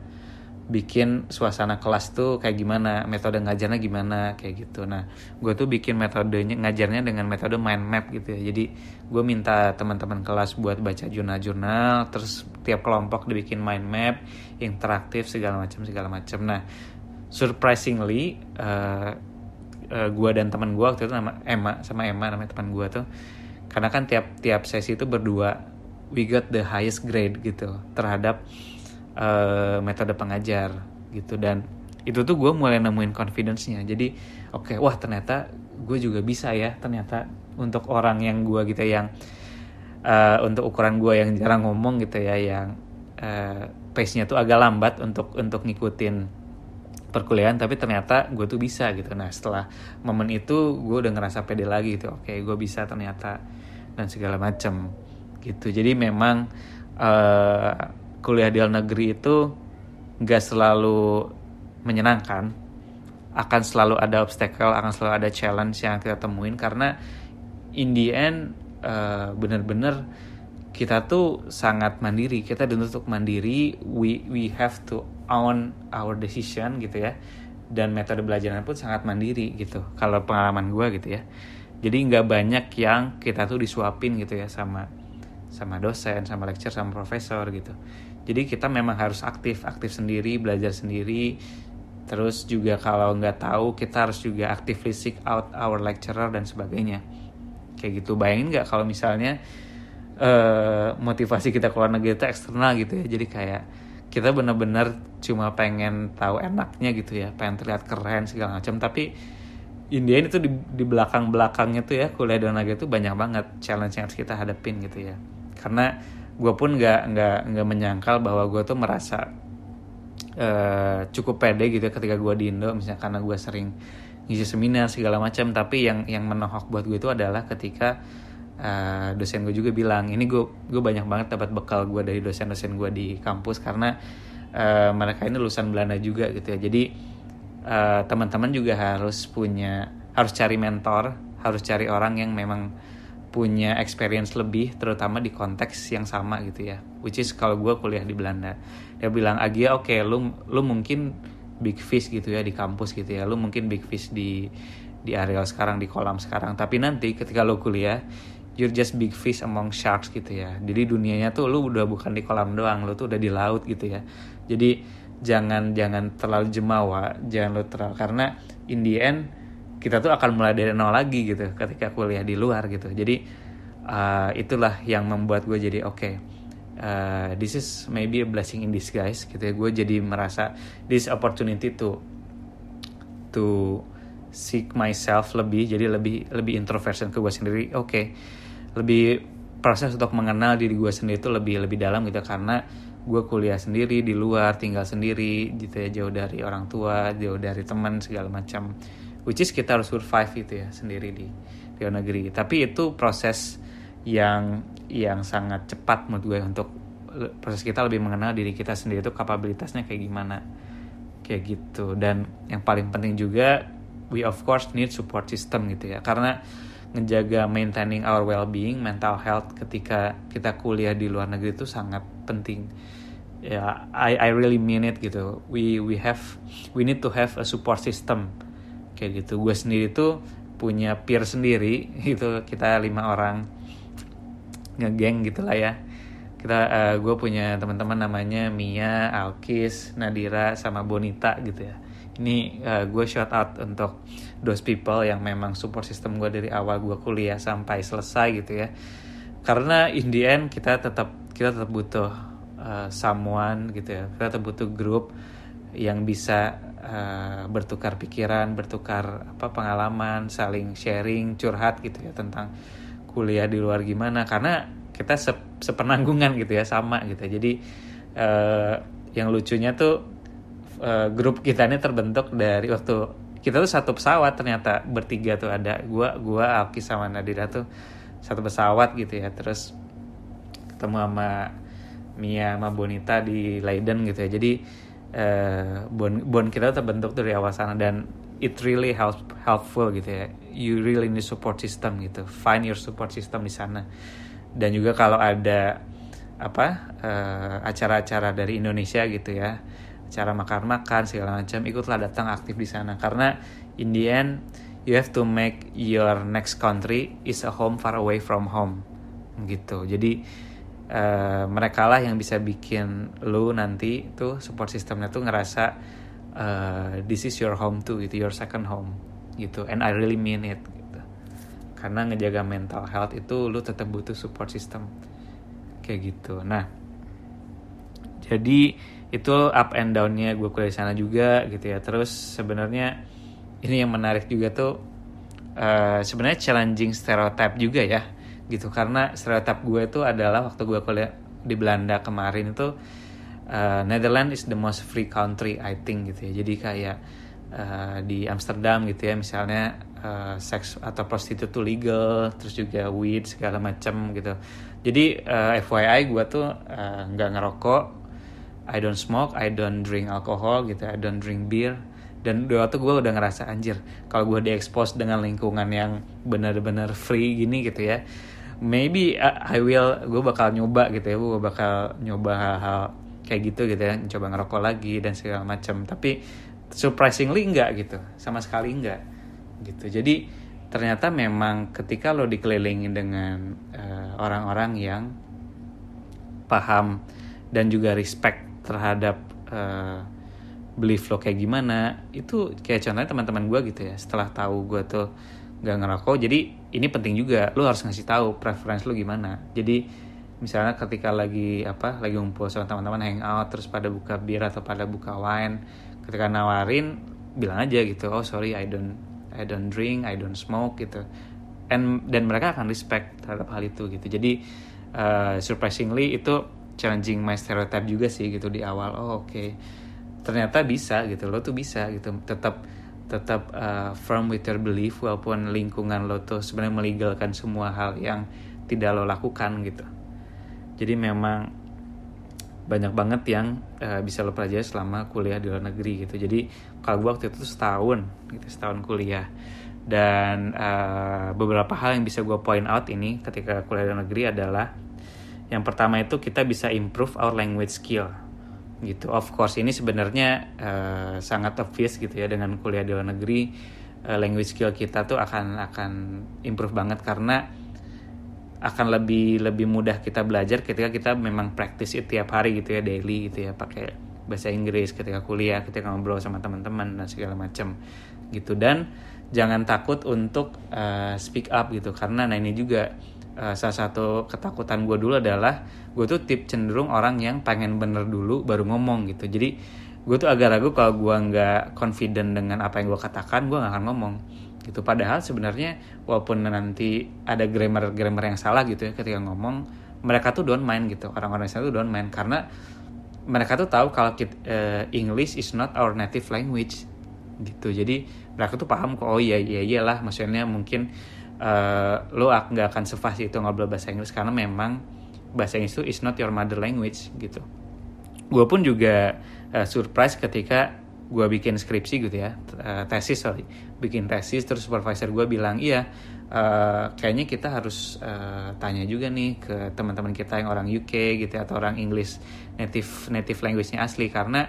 bikin suasana kelas tuh kayak gimana metode ngajarnya gimana kayak gitu. Nah gue tuh bikin metodenya ngajarnya dengan metode mind map gitu ya. Jadi gue minta teman-teman kelas buat baca jurnal-jurnal terus tiap kelompok dibikin mind map interaktif segala macam segala macam. Nah surprisingly uh, uh, gue dan teman gue waktu itu nama Emma sama Emma namanya teman gue tuh. Karena kan tiap tiap sesi itu berdua we got the highest grade gitu terhadap uh, metode pengajar gitu. Dan itu tuh gue mulai nemuin confidence-nya. Jadi oke okay, wah ternyata gue juga bisa ya. Ternyata untuk orang yang gue gitu yang uh, untuk ukuran gue yang jarang ngomong gitu ya yang uh, pace-nya tuh agak lambat untuk untuk ngikutin perkuliahan tapi ternyata gue tuh bisa gitu. Nah setelah momen itu gue udah ngerasa pede lagi gitu. Oke okay, gue bisa ternyata dan segala macam gitu. Jadi memang uh, kuliah di luar negeri itu nggak selalu menyenangkan. Akan selalu ada obstacle akan selalu ada challenge yang kita temuin karena in the end uh, bener-bener kita tuh sangat mandiri. Kita dituntut mandiri we we have to own our decision gitu ya. Dan metode belajarnya pun sangat mandiri gitu. Kalau pengalaman gue gitu ya. Jadi nggak banyak yang kita tuh disuapin gitu ya sama sama dosen, sama lecturer, sama profesor gitu. Jadi kita memang harus aktif, aktif sendiri, belajar sendiri. Terus juga kalau nggak tahu kita harus juga actively seek out our lecturer dan sebagainya. Kayak gitu. Bayangin nggak kalau misalnya uh, motivasi kita keluar negeri itu eksternal gitu ya. Jadi kayak kita benar-benar cuma pengen tahu enaknya gitu ya, pengen terlihat keren segala macam. Tapi Indian itu di, di belakang belakangnya tuh ya kuliah di negeri itu banyak banget challenge yang harus kita hadapin gitu ya karena gue pun nggak nggak nggak menyangkal bahwa gue tuh merasa uh, cukup pede gitu ketika gue di Indo. Misalnya karena gue sering ngisi seminar segala macam. Tapi yang yang menohok buat gue itu adalah ketika uh, dosen gue juga bilang ini gue gue banyak banget dapat bekal gue dari dosen-dosen gue di kampus karena uh, mereka ini lulusan Belanda juga gitu ya. Jadi uh, teman-teman juga harus punya harus cari mentor harus cari orang yang memang punya experience lebih terutama di konteks yang sama gitu ya. Which is kalau gue kuliah di Belanda. Dia bilang Agia oke okay, lu lu mungkin big fish gitu ya di kampus gitu ya. Lu mungkin big fish di di area sekarang di kolam sekarang. Tapi nanti ketika lu kuliah you're just big fish among sharks gitu ya. Jadi dunianya tuh lu udah bukan di kolam doang lu tuh udah di laut gitu ya. Jadi jangan jangan terlalu jemawa jangan lu terlalu karena in the end kita tuh akan mulai dari nol lagi gitu ketika kuliah di luar gitu. Jadi uh, itulah yang membuat gue jadi oke okay, uh, this is maybe a blessing in disguise gitu ya. Gue jadi merasa this opportunity to to seek myself lebih jadi lebih lebih introversion ke gue sendiri. Oke okay. lebih proses untuk mengenal diri gue sendiri itu lebih lebih dalam gitu karena gue kuliah sendiri di luar tinggal sendiri gitu ya. Jauh dari orang tua jauh dari teman segala macam which is kita harus survive itu ya sendiri di luar negeri. Tapi itu proses yang yang sangat cepat menurut gue untuk proses kita lebih mengenal diri kita sendiri itu kapabilitasnya kayak gimana. Kayak gitu. Dan yang paling penting juga we of course need support system gitu ya. Karena ngejaga maintaining our well-being mental health ketika kita kuliah di luar negeri itu sangat penting. Ya I I really mean it gitu. We we have we need to have a support system kayak gitu. Gue sendiri tuh punya peer sendiri. Itu kita lima orang ngegeng gitulah ya. Kita uh, gue punya teman-teman namanya Mia, Alkis, Nadira sama Bonita gitu ya. Ini uh, gue shout out untuk those people yang memang support system gue dari awal gue kuliah sampai selesai gitu ya. Karena in the end kita tetap kita tetap butuh uh, someone gitu ya. Kita tetap butuh grup yang bisa uh, bertukar pikiran bertukar apa pengalaman saling sharing curhat gitu ya tentang kuliah di luar gimana. Karena kita se sepenanggungan gitu ya sama gitu jadi uh, yang lucunya tuh uh, grup kita ini terbentuk dari waktu kita tuh satu pesawat ternyata bertiga tuh ada. Gua gua Alki sama Nadira tuh satu pesawat gitu ya. Terus ketemu sama Mia sama Bonita di Leiden gitu ya. Jadi uh, bon bon kita terbentuk dari awal sana dan it really help helpful gitu ya. You really need support system gitu. Find your support system di sana. Dan juga kalau ada apa uh, acara-acara dari Indonesia gitu ya acara makan-makan segala macam ikutlah datang aktif di sana. Karena in the end you have to make your next country is a home far away from home gitu. Jadi uh, mereka lah yang bisa bikin lu nanti tuh support systemnya tuh ngerasa uh, this is your home too gitu your second home gitu. And I really mean it karena ngejaga mental health itu lu tetap butuh support system. Kayak gitu. Nah jadi itu up and downnya gue kuliah sana juga gitu ya. Terus sebenarnya ini yang menarik juga tuh uh, sebenarnya challenging stereotype juga ya gitu. Karena stereotype gue itu adalah waktu gue kuliah di Belanda kemarin itu uh, Netherlands is the most free country I think gitu ya. Jadi kayak uh, di Amsterdam gitu ya misalnya uh, seks atau prostitut tuh legal terus juga weed segala macam gitu. Jadi uh, FYI gue tuh nggak uh, ngerokok I don't smoke I don't drink alcohol gitu I don't drink beer. Dan waktu gue udah ngerasa anjir kalau gue diekspos dengan lingkungan yang benar-benar free gini gitu ya maybe I will gue bakal nyoba gitu ya gue bakal nyoba hal-hal kayak gitu gitu ya coba ngerokok lagi dan segala macam. Tapi surprisingly enggak gitu sama sekali enggak gitu. Jadi ternyata memang ketika lo dikelilingi dengan eh, orang-orang uh, yang paham dan juga respect terhadap uh, belief lo kayak gimana itu kayak contohnya teman-teman gue gitu ya setelah tahu gue tuh gak ngerokok jadi ini penting juga lo harus ngasih tahu preference lo gimana jadi misalnya ketika lagi apa lagi ngumpul sama teman-teman hangout terus pada buka bir atau pada buka wine ketika nawarin bilang aja gitu oh sorry I don't I don't drink, I don't smoke gitu. And dan mereka akan respect terhadap hal itu gitu. Jadi uh, surprisingly itu challenging my stereotype juga sih gitu di awal. Oh oke, okay. ternyata bisa gitu. Lo tuh bisa gitu. Tetap tetap uh, firm with your belief walaupun lingkungan lo tuh sebenarnya melegalkan semua hal yang tidak lo lakukan gitu. Jadi memang banyak banget yang uh, bisa lo pelajari selama kuliah di luar negeri gitu. Jadi kalau gue waktu itu setahun, gitu setahun kuliah. Dan uh, beberapa hal yang bisa gue point out ini ketika kuliah di luar negeri adalah yang pertama itu kita bisa improve our language skill gitu. Of course ini sebenarnya uh, sangat obvious gitu ya dengan kuliah di luar negeri uh, language skill kita tuh akan akan improve banget karena akan lebih lebih mudah kita belajar ketika kita memang praktis itu tiap hari gitu ya daily gitu ya pakai bahasa Inggris ketika kuliah ketika ngobrol sama teman-teman dan segala macam gitu dan jangan takut untuk uh, speak up gitu karena nah ini juga uh, salah satu ketakutan gue dulu adalah gue tuh tip cenderung orang yang pengen bener dulu baru ngomong gitu. Jadi gue tuh agak ragu kalau gue nggak confident dengan apa yang gue katakan gue nggak akan ngomong gitu. Padahal sebenarnya walaupun nanti ada grammar grammar yang salah gitu ya ketika ngomong mereka tuh don't mind gitu. Orang-orang sana tuh don't mind karena mereka tuh tahu kalau kita, uh, English is not our native language gitu. Jadi mereka tuh paham kok oh iya iya iyalah maksudnya mungkin uh, lo nggak akan sefasih itu ngobrol bahasa Inggris karena memang bahasa Inggris itu is not your mother language gitu. Gue pun juga uh, surprise ketika gue bikin skripsi gitu ya uh, tesis sorry. Bikin tesis terus supervisor gue bilang iya uh, kayaknya kita harus uh, tanya juga nih ke teman-teman kita yang orang UK gitu ya, atau orang English native native language-nya asli. Karena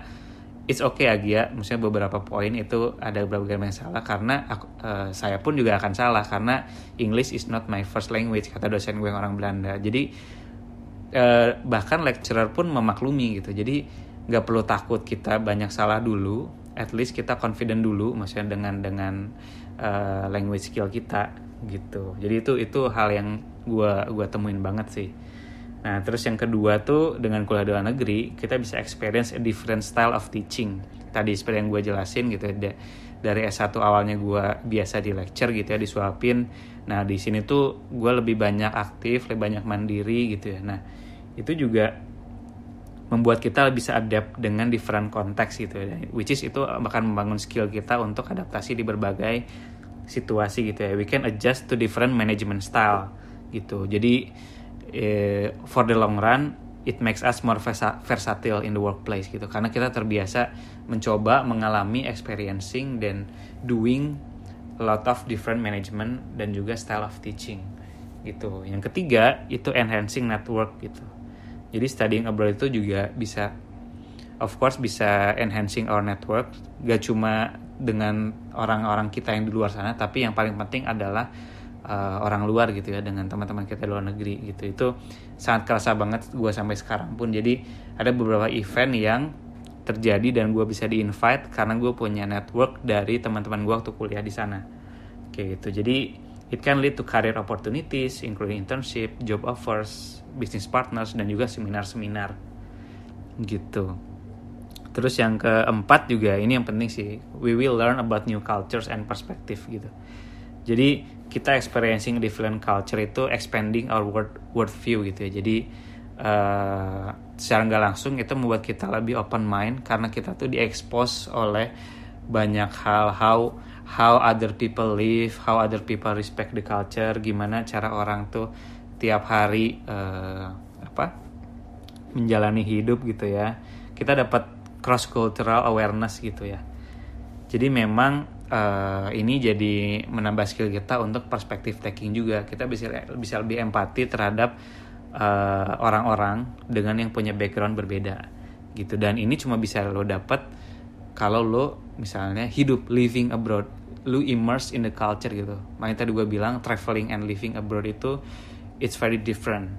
it's okay Agia. Maksudnya beberapa poin itu ada beberapa yang salah karena aku, uh, saya pun juga akan salah karena English is not my first language kata dosen gue yang orang Belanda. Jadi uh, bahkan lecturer pun memaklumi gitu. Jadi nggak perlu takut kita banyak salah dulu at least kita confident dulu maksudnya dengan dengan uh, language skill kita gitu. Jadi itu itu hal yang gue gua temuin banget sih Nah, terus yang kedua tuh dengan kuliah di luar negeri, kita bisa experience a different style of teaching. Tadi seperti yang gue jelasin gitu ya, dari S1 awalnya gue biasa di lecture gitu ya, disuapin. Nah, di sini tuh gue lebih banyak aktif, lebih banyak mandiri gitu ya. Nah, itu juga membuat kita bisa adapt dengan different konteks gitu ya. Which is itu akan membangun skill kita untuk adaptasi di berbagai situasi gitu ya. We can adjust to different management style gitu. Jadi for the long run it makes us more versatile in the workplace gitu. Karena kita terbiasa mencoba mengalami experiencing dan doing a lot of different management dan juga style of teaching gitu. Yang ketiga itu enhancing network gitu. Jadi studying abroad itu juga bisa of course bisa enhancing our network. Gak cuma dengan orang-orang kita yang di luar sana tapi yang paling penting adalah uh, orang luar gitu ya dengan teman-teman kita di luar negeri gitu. Itu sangat kerasa banget gue sampai sekarang pun. Jadi ada beberapa event yang terjadi dan gue bisa di invite karena gue punya network dari teman-teman gue waktu kuliah di sana. Kayak gitu. Jadi it can lead to career opportunities including internship job offers business partners dan juga seminar-seminar. Gitu. Terus yang keempat juga ini yang penting sih we will learn about new cultures and perspective gitu jadi kita experiencing different culture itu expanding our world world view gitu ya. Jadi uh, secara nggak langsung itu membuat kita lebih open mind karena kita tuh diekspos oleh banyak hal how how other people live how other people respect the culture gimana cara orang tuh tiap hari uh, apa menjalani hidup gitu ya. Kita dapat cross cultural awareness gitu ya. Jadi memang uh, ini jadi menambah skill kita untuk perspektif taking juga. Kita bisa bisa lebih empati terhadap eh, orang-orang uh, dengan yang punya background berbeda gitu. Dan ini cuma bisa lo dapat kalau lo misalnya hidup living abroad lo immerse in the culture gitu. Makanya tadi gue bilang traveling and living abroad itu it's very different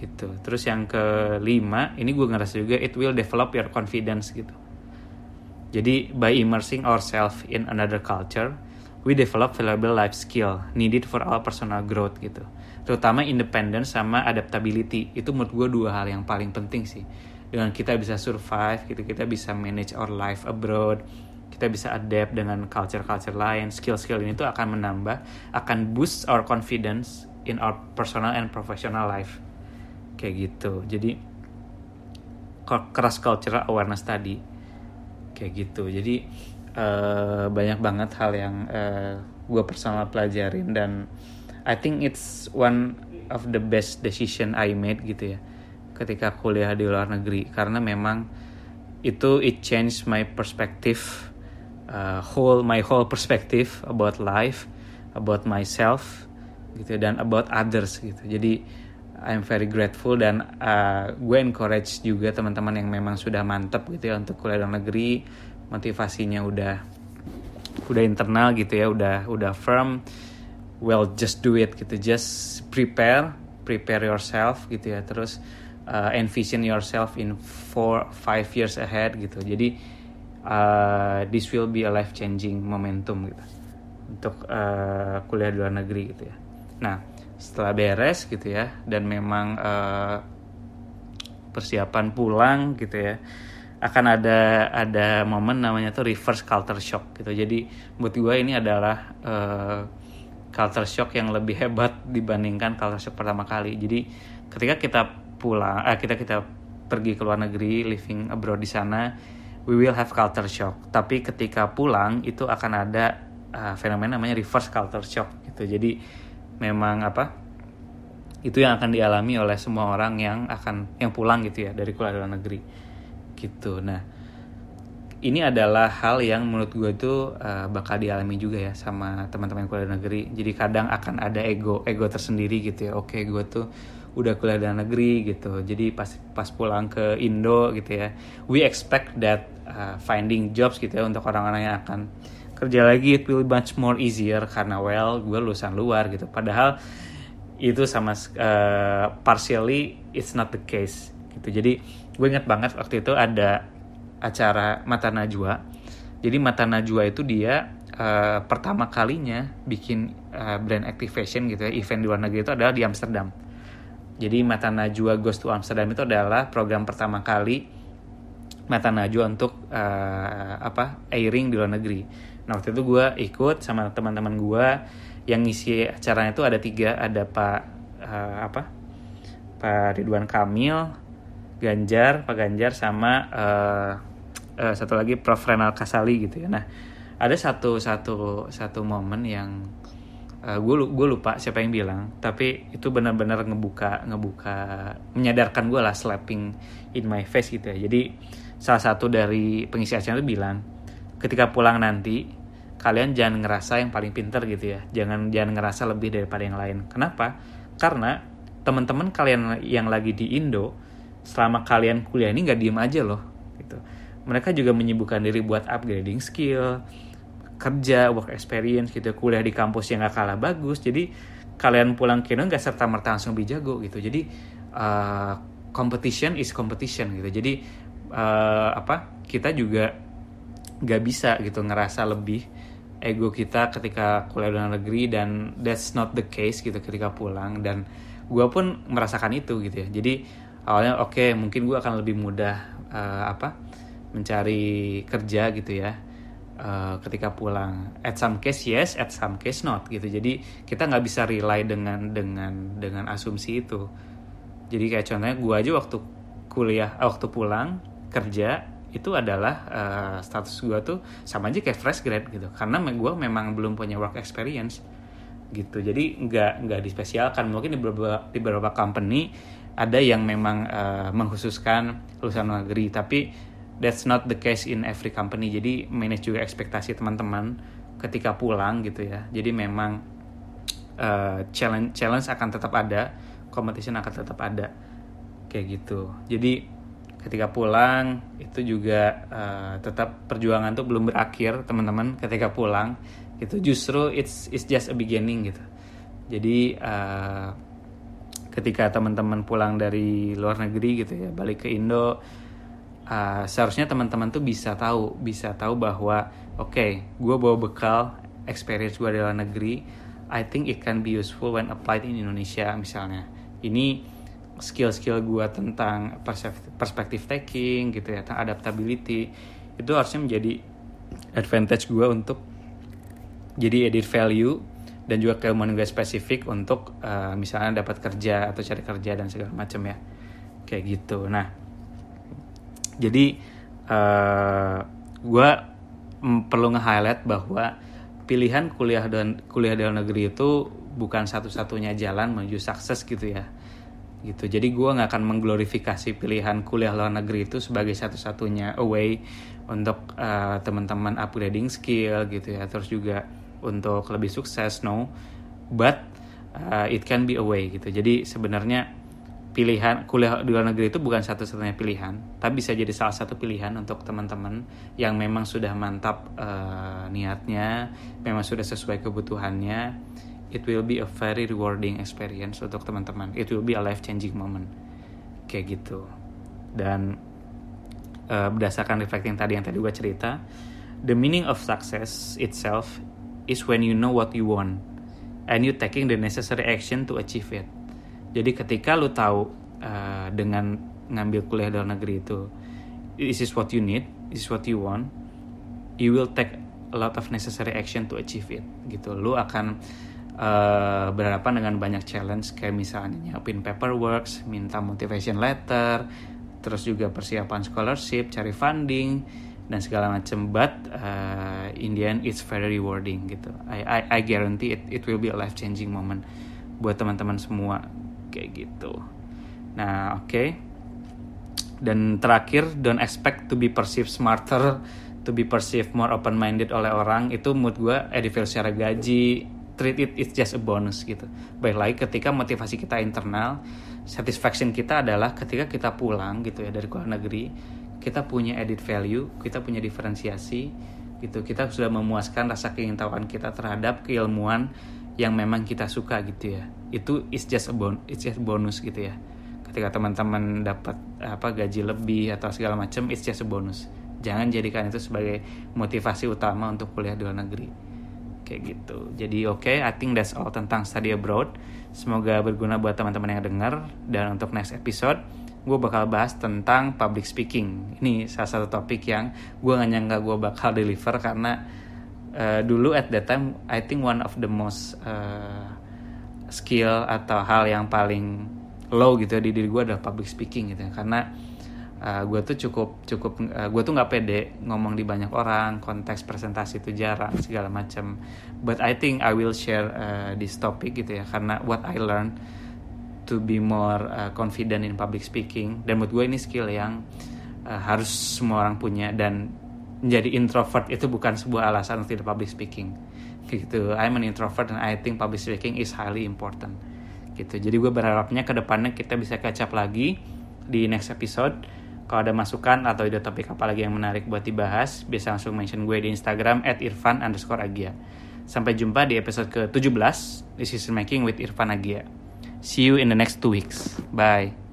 gitu. Terus yang kelima ini gue ngerasa juga it will develop your confidence gitu jadi by immersing ourselves in another culture, we develop valuable life skill needed for our personal growth gitu. Terutama independence sama adaptability. Itu menurut gue dua hal yang paling penting sih. Dengan kita bisa survive, gitu kita bisa manage our life abroad, kita bisa adapt dengan culture-culture lain. Skill-skill ini tuh akan menambah, akan boost our confidence in our personal and professional life. Kayak gitu. Jadi cross cultural awareness tadi kayak gitu. Jadi uh, banyak banget hal yang uh, eh, gue personal pelajarin dan I think it's one of the best decision I made gitu ya ketika kuliah di luar negeri. Karena memang itu it changed my perspective uh, whole my whole perspective about life about myself gitu dan about others gitu. Jadi I'm very grateful dan uh, gue encourage juga teman-teman yang memang sudah mantep gitu ya untuk kuliah dalam negeri. Motivasinya udah udah internal gitu ya udah udah firm. Well just do it gitu. Just prepare prepare yourself gitu ya. Terus uh, envision yourself in four five years ahead gitu. Jadi uh, this will be a life changing momentum gitu. Untuk uh, kuliah di luar negeri gitu ya. Nah setelah beres gitu ya dan memang uh, persiapan pulang gitu ya akan ada ada momen namanya tuh reverse culture shock gitu. Jadi buat gue ini adalah uh, culture shock yang lebih hebat dibandingkan culture shock pertama kali. Jadi ketika kita pulang eh, kita kita pergi ke luar negeri living abroad di sana we will have culture shock. Tapi ketika pulang itu akan ada uh, fenomena namanya reverse culture shock gitu. Jadi memang apa itu yang akan dialami oleh semua orang yang akan yang pulang gitu ya dari kuliah luar negeri. Gitu. Nah ini adalah hal yang menurut gue tuh uh, bakal dialami juga ya sama teman-teman kuliah negeri. Jadi kadang akan ada ego ego tersendiri gitu ya. Oke gue tuh udah kuliah luar negeri gitu. Jadi pas pas pulang ke Indo gitu ya we expect that uh, finding jobs gitu ya untuk orang-orang yang akan kerja lagi it will be much more easier karena well gue lulusan luar gitu. Padahal itu sama uh, partially it's not the case gitu. Jadi gue inget banget waktu itu ada acara Mata Najwa. Jadi Mata Najwa itu dia uh, pertama kalinya bikin uh, brand activation gitu ya. Event di luar negeri itu adalah di Amsterdam. Jadi Mata Najwa Goes to Amsterdam itu adalah program pertama kali Mata Najwa untuk uh, apa airing di luar negeri. Nah waktu itu gue ikut sama teman-teman gue yang ngisi acaranya itu ada tiga, ada Pak uh, apa? Pak Ridwan Kamil, Ganjar, Pak Ganjar sama uh, uh, satu lagi Prof. Renal Kasali gitu ya. Nah ada satu satu satu momen yang uh, gue lupa siapa yang bilang tapi itu benar-benar ngebuka ngebuka menyadarkan gue lah slapping in my face gitu ya. Jadi salah satu dari pengisi acara itu bilang ketika pulang nanti kalian jangan ngerasa yang paling pinter gitu ya. Jangan jangan ngerasa lebih daripada yang lain. Kenapa? Karena teman-teman kalian yang lagi di Indo selama kalian kuliah ini nggak diem aja loh gitu. Mereka juga menyibukkan diri buat upgrading skill kerja work experience gitu. Kuliah di kampus yang gak kalah bagus jadi kalian pulang ke Indonesia gak serta merta langsung lebih jago gitu. Jadi uh, competition is competition gitu. Jadi uh, apa kita juga gak bisa gitu ngerasa lebih ego kita ketika kuliah luar negeri dan that's not the case gitu ketika pulang dan gue pun merasakan itu gitu ya jadi awalnya oke okay, mungkin gue akan lebih mudah uh, apa mencari kerja gitu ya uh, ketika pulang. At some case yes, at some case not gitu. Jadi kita nggak bisa rely dengan dengan dengan asumsi itu. Jadi kayak contohnya gue aja waktu kuliah, eh, waktu pulang kerja itu adalah uh, status gue tuh sama aja kayak fresh grad gitu. Karena gue memang belum punya work experience gitu. Jadi nggak nggak dispesialkan. Mungkin di beberapa di beberapa company ada yang memang uh, mengkhususkan lulusan negeri, tapi that's not the case in every company jadi manage juga ekspektasi teman-teman ketika pulang gitu ya jadi memang uh, challenge challenge akan tetap ada competition akan tetap ada kayak gitu jadi ketika pulang itu juga uh, tetap perjuangan tuh belum berakhir teman-teman. Ketika pulang itu justru it's it's just a beginning gitu. Jadi uh, ketika teman-teman pulang dari luar negeri gitu ya balik ke Indo uh, seharusnya teman-teman tuh bisa tahu bisa tahu bahwa oke okay, gue bawa bekal experience gue di luar negeri. I think it can be useful when applied in Indonesia misalnya. Ini skill-skill gue tentang perspektif taking gitu ya adaptability itu harusnya menjadi advantage gue untuk jadi edit value dan juga keilmuan gue spesifik untuk uh, misalnya dapat kerja atau cari kerja dan segala macam ya. Kayak gitu. Nah jadi uh, eh, gue perlu nge-highlight bahwa pilihan kuliah dan kuliah di luar negeri itu bukan satu-satunya jalan menuju sukses gitu ya gitu. Jadi gue nggak akan mengglorifikasi pilihan kuliah luar negeri itu sebagai satu-satunya away untuk uh, teman-teman upgrading skill gitu ya. Terus juga untuk lebih sukses no. But uh, it can be a way gitu. Jadi sebenarnya pilihan kuliah di luar negeri itu bukan satu-satunya pilihan, tapi bisa jadi salah satu pilihan untuk teman-teman yang memang sudah mantap uh, niatnya, memang sudah sesuai kebutuhannya. It will be a very rewarding experience untuk teman-teman. It will be a life changing moment, kayak gitu. Dan uh, berdasarkan reflecting tadi yang tadi gue cerita, the meaning of success itself is when you know what you want and you taking the necessary action to achieve it jadi ketika lu tahu uh, dengan ngambil kuliah dalam negeri itu, this is what you need, this is what you want, you will take a lot of necessary action to achieve it. Gitu, lu akan uh, berhadapan dengan banyak challenge kayak misalnya nyiapin paperwork, minta motivation letter, terus juga persiapan scholarship, cari funding dan segala macam. But uh, in the end it's very rewarding gitu. I I, I guarantee it it will be a life changing moment buat teman-teman semua kayak gitu nah oke okay. dan terakhir don't expect to be perceived smarter to be perceived more open minded oleh orang itu mood gue edifil secara gaji treat it it's just a bonus gitu. Baik lagi ketika motivasi kita internal satisfaction kita adalah ketika kita pulang gitu ya dari luar negeri kita punya added value kita punya diferensiasi gitu. Kita sudah memuaskan rasa keingintahuan kita terhadap keilmuan yang memang kita suka gitu ya. Itu is just a bon it's just bonus gitu ya. Ketika teman-teman dapat apa gaji lebih atau segala macam it's just a bonus. Jangan jadikan itu sebagai motivasi utama untuk kuliah di luar negeri kayak gitu. Jadi oke okay, I think that's all tentang study abroad. Semoga berguna buat teman-teman yang dengar dan untuk next episode gue bakal bahas tentang public speaking. Ini salah satu topik yang gue gak nyangka gue bakal deliver karena uh, dulu at that time I think one of the most uh, skill atau hal yang paling low gitu di diri gue adalah public speaking gitu ya. karena uh, gue tuh cukup cukup uh, gue tuh nggak pede ngomong di banyak orang konteks presentasi itu jarang segala macam but I think I will share uh, this topic gitu ya karena what I learned to be more uh, confident in public speaking dan menurut gue ini skill yang uh, harus semua orang punya dan menjadi introvert itu bukan sebuah alasan untuk tidak public speaking. Gitu I'm an introvert and I think public speaking is highly important. Gitu jadi gue berharapnya ke depannya kita bisa up lagi di next episode kalau ada masukan atau ide topik apa lagi yang menarik buat dibahas bisa langsung mention gue di Instagram at irfan underscore agia. Sampai jumpa di episode ke-17 Decision Making with Irfan Agia. See you in the next two weeks. Bye